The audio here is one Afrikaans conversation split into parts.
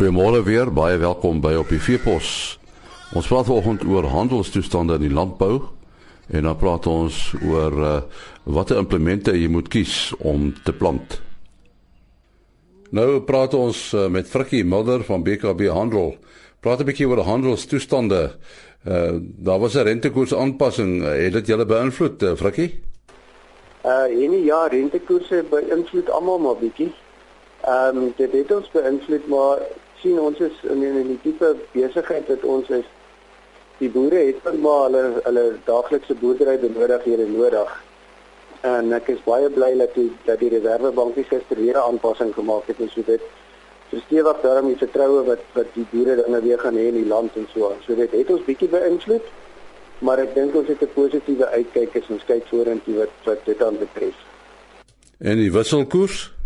Goeiemôre weer, baie welkom by op die Veepos. Ons praat vanoggend oor handelstoestande in die landbou en dan praat ons oor uh, watter implemente jy moet kies om te plant. Nou praat ons uh, met Frikkie Mulder van BKB Handel. Praat 'n bietjie oor handelstoestande. Uh, daar was 'n rentekoers aanpassing. Uh, het dit julle beïnvloed, uh, Frikkie? Uh, en ja, rentekoerse beïnvloed almal maar bietjie. Ehm um, dit het ons beïnvloed maar sien ons is in 'n tipe besigheid wat ons is die boere het maar hulle hulle daaglikse boerdery benodighede nodig. En ek is baie bly dat die dat die Reservebank gister weer 'n aanpassing gemaak het en so dit verstewig daarom die vertroue wat wat die boere dan weer gaan hê in die land en so aan. So dit het ons bietjie beïnvloed. Maar ek dink ons het 'n positiewe uitkyk as ons kyk vorentoe wat wat dit aan betref. En die wisselkoers?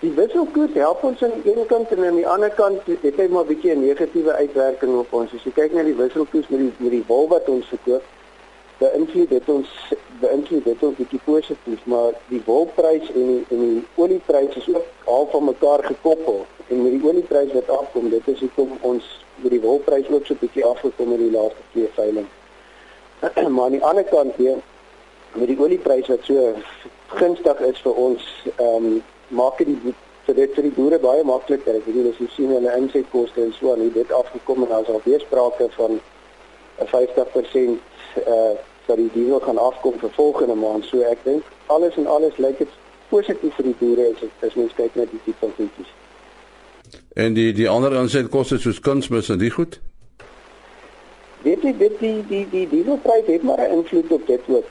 Die wisselkoers help ons aan die een kant en aan die ander kant het hy maar 'n bietjie 'n negatiewe uitwerking op ons. As jy kyk na die wisselkoers met die met die wol wat ons verkoop, beïnvloed dit ons beïnvloed dit ons bietjie positief, maar die wolprys en die en die oliepryse is ook half van mekaar gekoppel. En met die oliepryse wat afkom, dit is hoekom ons met die wolprys ook so 'n bietjie afgekom in die laaste twee veiling. maar aan die ander kant weer met die oliepryse wat so gunstig is vir ons, ehm um, maak dit vir dit vir die boere baie makliker. Ek weet as jy sien hulle insetkoste en so aan, het dit afgekom en daar's al weer sprake van 'n 50% eh uh, dat die diesel gaan afkom vir volgende maand. So ek dink alles en alles lyk dit positief vir die boere as as mens kyk na die tipe goedjies. En die die ander insetkoste soos kunsmis en die goed? Dit die dit die die die dieselprys het maar 'n invloed op dit ook.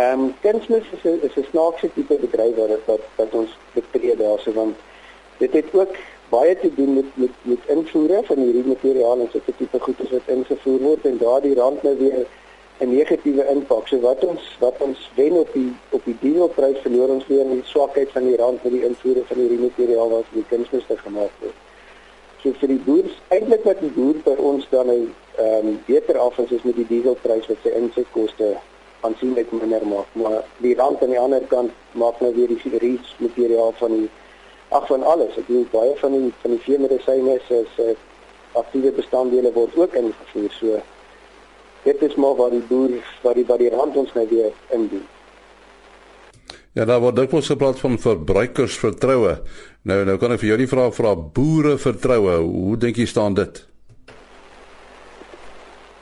Ehm um, kunsmis is 'n is 'n snaakse tipe bedryf wat wat wat ons betree daarso want dit het ook baie te doen met met met invoere van hierdie materiaal en sulke tipe goederes wat ingevoer word en daardie rand nou weer 'n negatiewe impak. So wat ons wat ons wen op die op die dieselprys verloor ons weer in die swakheid van die rand met die invoere van hierdie materiaal wat vir die kunsmis gemaak word. So vir die boer, eintlik wat die boer by ons dan nou ehm um, beter af is, is met die dieselprys wat sy insetkoste aansienlik minder maak, maar die rand aan die ander kant maak nou weer die reeds materiaal van die ag van alles. Ek bedoel baie van die van die veemedisyne is is uh, aktiewe bestanddele word ook ingevoer. So dit is maar wat die boer wat die wat die rand ons nou weer indien. Ja, daar word ook gespreek van verbruikersvertroue. Nou nou kan ek vir jou die vraag vra boere vertroue. Hoe dink jy staan dit?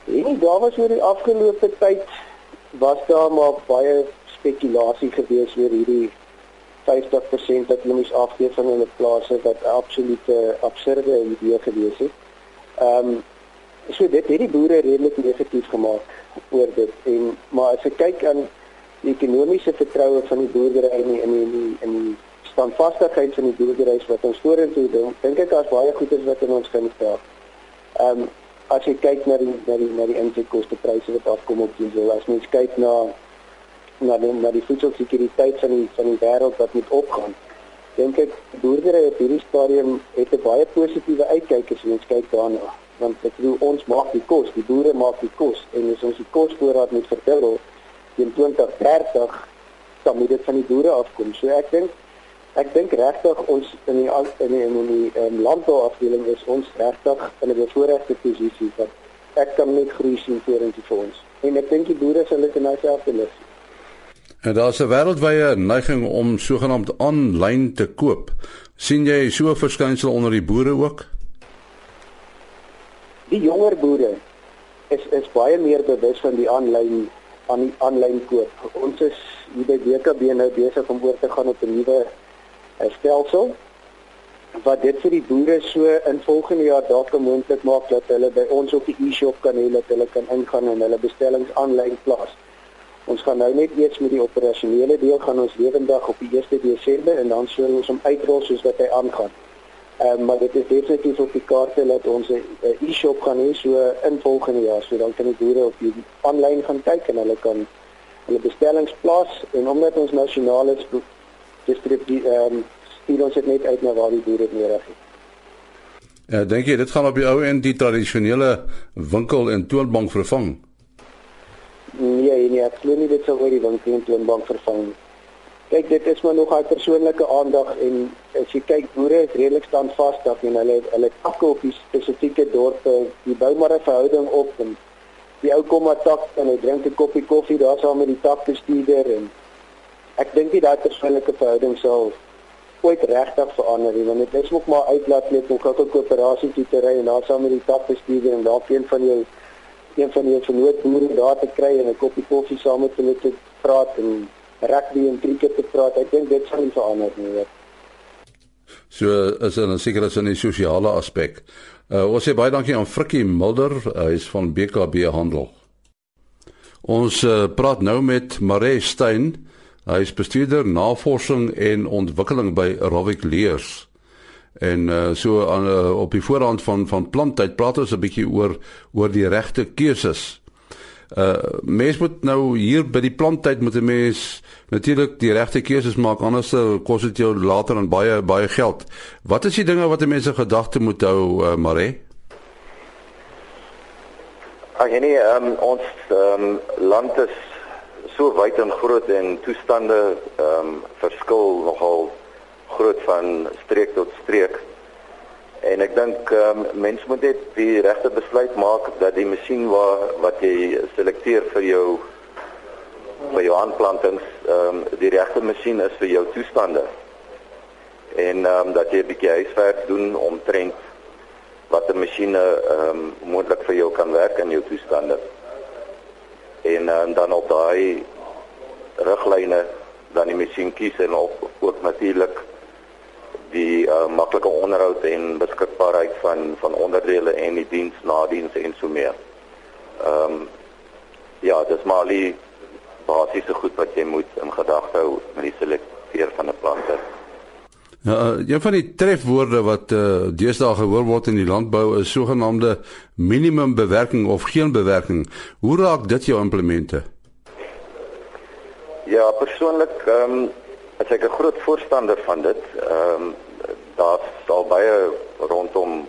En daar was oor die afgelope tyd was daar maar baie spekulasie gewees oor hierdie 50% dat hulle moes afgee van hulle plase wat absolute absurde idee gewees het. Ehm um, so dit het die boere redelik negatief gemaak oor dit en maar as ek kyk aan die ekonomiese vertroue van die boerdery in die, in die, in die, in die standvastigheid van die boerdery wat ons vorentoe doen, dink ek daar's baie goedes wat in ons kan stel. Ehm um, as jy kyk na die na die na die insetkoste pryse wat afkom op diesel as mens kyk na na die na die voedselsekuriteit van die van die wêreld wat moet opgaan dink ek boerdery op hierdie stadium het 'n baie positiewe uitkyk as ons kyk daarna. Want ek bedoel ons maak die kos die boere maak die kos en as ons die kosvoorraad moet verdubbel teen 2030 dan moet dit van die boere afkom. So ek dink ek dink regtig ons in die in die in die um, landbouafdeling is ons regtig in 'n bevoordeelde posisie wat ek kan net groei sien vorentoe vir ons. En ek dink die boere sal dit nou self belus. En daar's 'n wêreldwye neiging om sogenaamd aanlyn te koop. sien jy so 'n verskynsel onder die boere ook? Die jonger boere is is baie meer bewus van die aanlyn aan die aanlyn koop. Ons is hier by WKB nou besig om oor te gaan op 'n nuwe stelsel wat dit vir die boere so in volgende jaar dalk moontlik maak dat hulle by ons op die e-shop kan hê dat hulle kan ingaan en hulle bestellings aanlyn plaas. Ons gaan nou net eers met die operasionele deel gaan ons lewendig op die 1 Desember en dan sou ons hom uitrol soos wat hy aangaan. Ehm um, maar dit is definitief op die kaarte dat ons 'n e-shop gaan hê so in volgende jaar so dan kan die boere op die aanlyn gaan kyk en hulle kan hulle bestellings plaas en omdat ons nasionaal is distribusie ehm um, stuur ons dit net uit na waar die boere dit nodig het. Ja, dink jy dit gaan op die ou en die tradisionele winkel en toonbank vervang? Nee, nee, ek glo nie dit sal oor die winkel en toonbank vervang nie. Kyk, dit is maar nog 'n persoonlike aandag en as jy kyk boere is redelik standvastig en hulle hulle takke op die spesifieke dorpe, die bou maar 'n verhouding op en die ou kom maar tak en hy drink 'n koppie koffie daar saam met die takbestuurder en ek dink nie daai persoonlike verhouding sal ooit regtig verander nie want dit is ook maar uitlaat net om 'n koöperasie te ry en daar saam met die takbestuurder en dalk een van jou een van jou vernootboere daar te kry en 'n koppie koffie saam met hulle te praat en rugby en cricket te praat. Ek dink dit sal nie verander nie. Weet. So is 'n sekere sin 'n sosiale aspek. Uh ons sê baie dankie aan Frikkie Mulder, hy is van BKB Handel. Ons uh, praat nou met Mare Stein. Hy is bestuurder navorsing en ontwikkeling by Rovik Leers. En uh, so aan uh, op die voorhand van van planttyd praat ons 'n bietjie oor oor die regte keuses. Uh mens moet nou hier by die planttyd moet 'n mens natuurlik die regte keuses maak anders kos dit jou later aan baie baie geld. Wat is die dinge wat 'n mens in gedagte moet hou, uh, Mare? Ag nee, um, ons um, land is so wyd en groot en toestande ehm um, verskil nogal groot van streek tot streek. En ek dink um, mense moet net die regte besluit maak dat die masjien waar wat jy selekteer vir jou vir jou aanplantings, ehm um, die regte masjien is vir jou toestande. En ehm um, dat jy 'n bietjie huiswerk doen om trend wat 'n masjiene ehm um, moontlik vir jou kan werk in jou toestande. En um, dan op daai riglyne dan die masjien kies en op ook natuurlik die uh, maklike onderhoud en beskikbaarheid van van onderdele en die diens nadiens en so meer. Ehm um, ja, dis maar die basiese goed wat jy moet in gedagte hou met die selekteer van 'n planter. Ja, een van die trefwoorde wat uh, deesdae gehoor word in die landbou is sogenaamde minimum bewerking of geen bewerking. Hoe raak dit jou implemente? Ja, persoonlik ehm um, as ek 'n groot voorstander van dit. Ehm um, daar's al baie rondom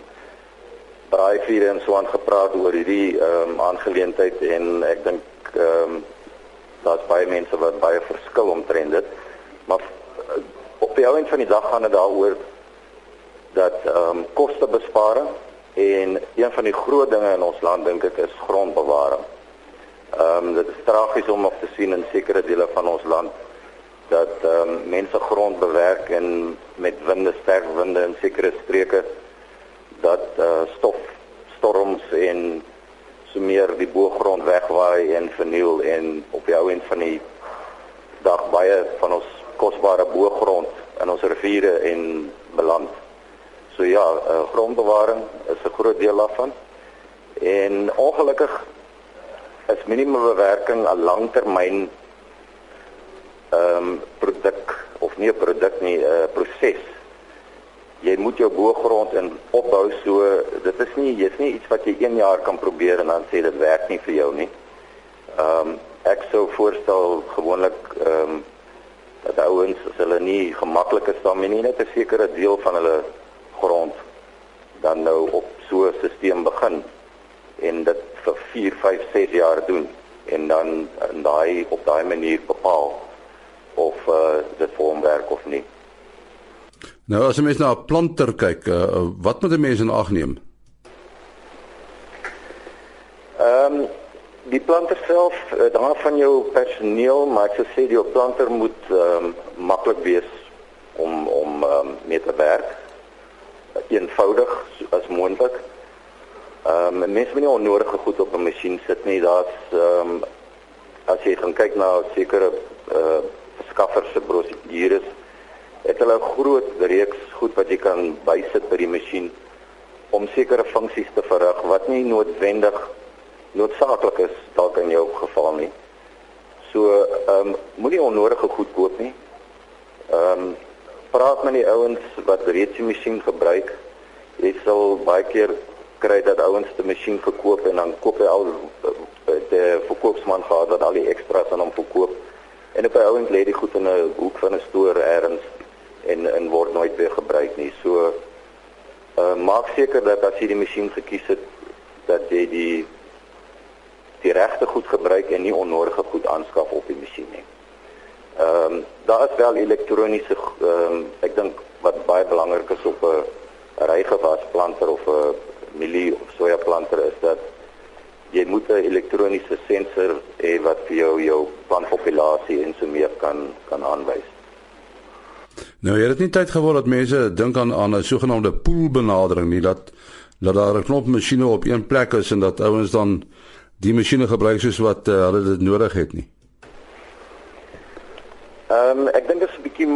braaivuur en so aan gepraat oor hierdie ehm um, aangeleentheid en ek dink ehm um, daar's baie mense wat baie verskil omtrent dit. Maar op die einde van die dag gaan dit daaroor dat ehm um, kostebesparing en een van die groot dinge in ons land dink ek is grondbewaring. Ehm um, dit is tragies om op te sien in sekere dele van ons land dat ehm um, mense grond bewerk en met winde sterk winde in sekere streke dat uh, stof storms en so meer die boergrond wegwaai en verniel en op die ou end van die dag baie van ons kosbare boergrond in ons riviere en beland. So ja, uh, grondbewaring is 'n groot deel daarvan. En ongelukkig is minimumbewerking 'n langtermyn ehm um, produk of nie 'n produk nie 'n uh, proses. Jy moet jou boergrond in opbou so dit is nie jy's nie iets wat jy 1 jaar kan probeer en dan sê dit werk nie vir jou nie. Ehm um, ek sou voorstel gewoonlik ehm um, dat ouens as hulle nie gemaklik is daarmee nie net 'n sekere deel van hulle grond dan nou op so 'n stelsel begin en dit vir 4, 5, 6 jaar doen en dan in daai op daai manier bepaal of uh, dit vir hom werk of nie. Nou as jy mens na 'n planter kyk, uh, wat moet 'n mens in ag neem? Ehm um, die planter self, uh, daar van jou personeel, maar ek sou sê die planter moet um, maklik wees om om um, mee te werk. Eenvoudig as moontlik. Ehm um, mense moet nie onnodige goed op 'n masjien sit nie. Daar's ehm um, as jy gaan kyk na sekere uh verskaffer se prosedures het hulle 'n groot reeks goed wat jy kan bysit by die masjien om sekere funksies te verrig wat nie noodwendig noodsaaklik is dalk in jou geval nie. So ehm um, moenie onnodige goed koop nie. Ehm um, praat met die ouens wat reeds die masjien gebruik. Jy sal baie keer kry dat ouens die masjien verkoop en dan koop hy al eh, die verkoopsman gehad wat al die extras aan hom verkoop en op 'n ouend lê die goed in 'n hoek van 'n stoor elders en en word nooit weer gebruik nie. So uh maak seker dat as jy die masjien gekies het dat jy die die regte goed gebruik en nie onnodige goed aanskaf op die masjien nie. Ehm um, daar is wel elektroniese ehm um, ek dink wat baie belangrik is op 'n rygewasplanter of 'n mielie of sojaplanter is dat jy moet 'n elektroniese sensor hê wat vir jou jou plantpopulasie en so meer kan kan aanwys. Nou jy het nie tyd geword dat mense dink aan aan 'n sogenaamde poolbenadering nie dat dat daar 'n knop masjiene op een plek is en dat ouens dan die masjiene gebruik soos wat uh, hulle dit nodig het nie. Ehm um, ek dink dit is 'n bietjie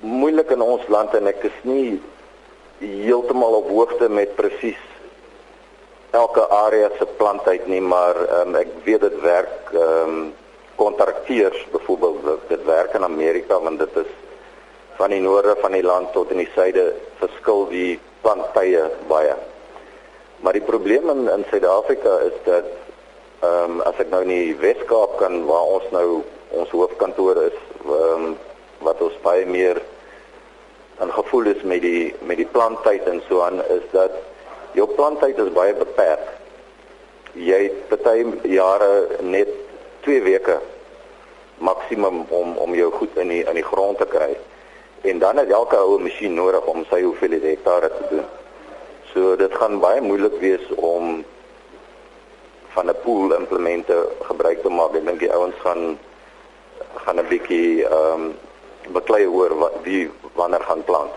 moeilik in ons land en ek is nie heeltemal op hoogte met presies elke area se plantheid nie, maar ehm um, ek weet dit werk ehm um, kontrakteurs byvoorbeeld dit werk in Amerika want dit is van die noorde van die land tot in die suide verskil die planttye baie. Maar die probleem in in Suid-Afrika is dat ehm um, as ek nou in die Wes-Kaap kan waar ons nou ons hoofkantoor is, ehm um, wat ons baie meer aan gevoel is met die met die planttyd en so aan is dat jou planttyd is baie beperk. Jy het baie jare net 2 weke maksimum om om jou goed in die in die grond te kry. En dan het elke ou 'n masjien nodig om sy hoeveelheid hektare te doen. So dit gaan baie moeilik wees om van 'n pool implemente gebruik te maak. Ek dink die ouens gaan gaan 'n bietjie ehm um, beklei oor wat wie wanneer gaan plant.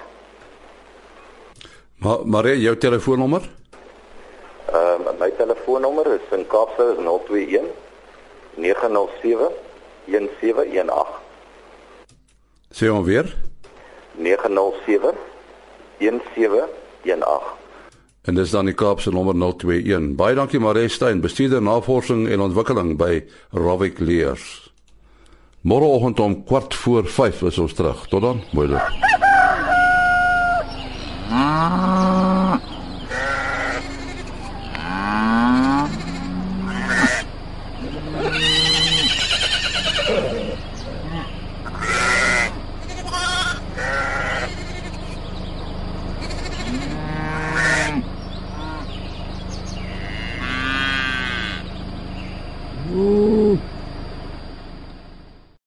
Maar maar jou telefoonnommer? Ehm uh, my telefoonnommer is in Kaapstad is 021 907 1718. Sê hom weer. 907 1718. En dis dan die Kaapse nommer 021. Baie dankie Maree Stein, bestuurder navorsing en ontwikkeling by Rovic Leers. Môreoggend om kwart voor 5 is ons terug. Tot dan. Mooi loop.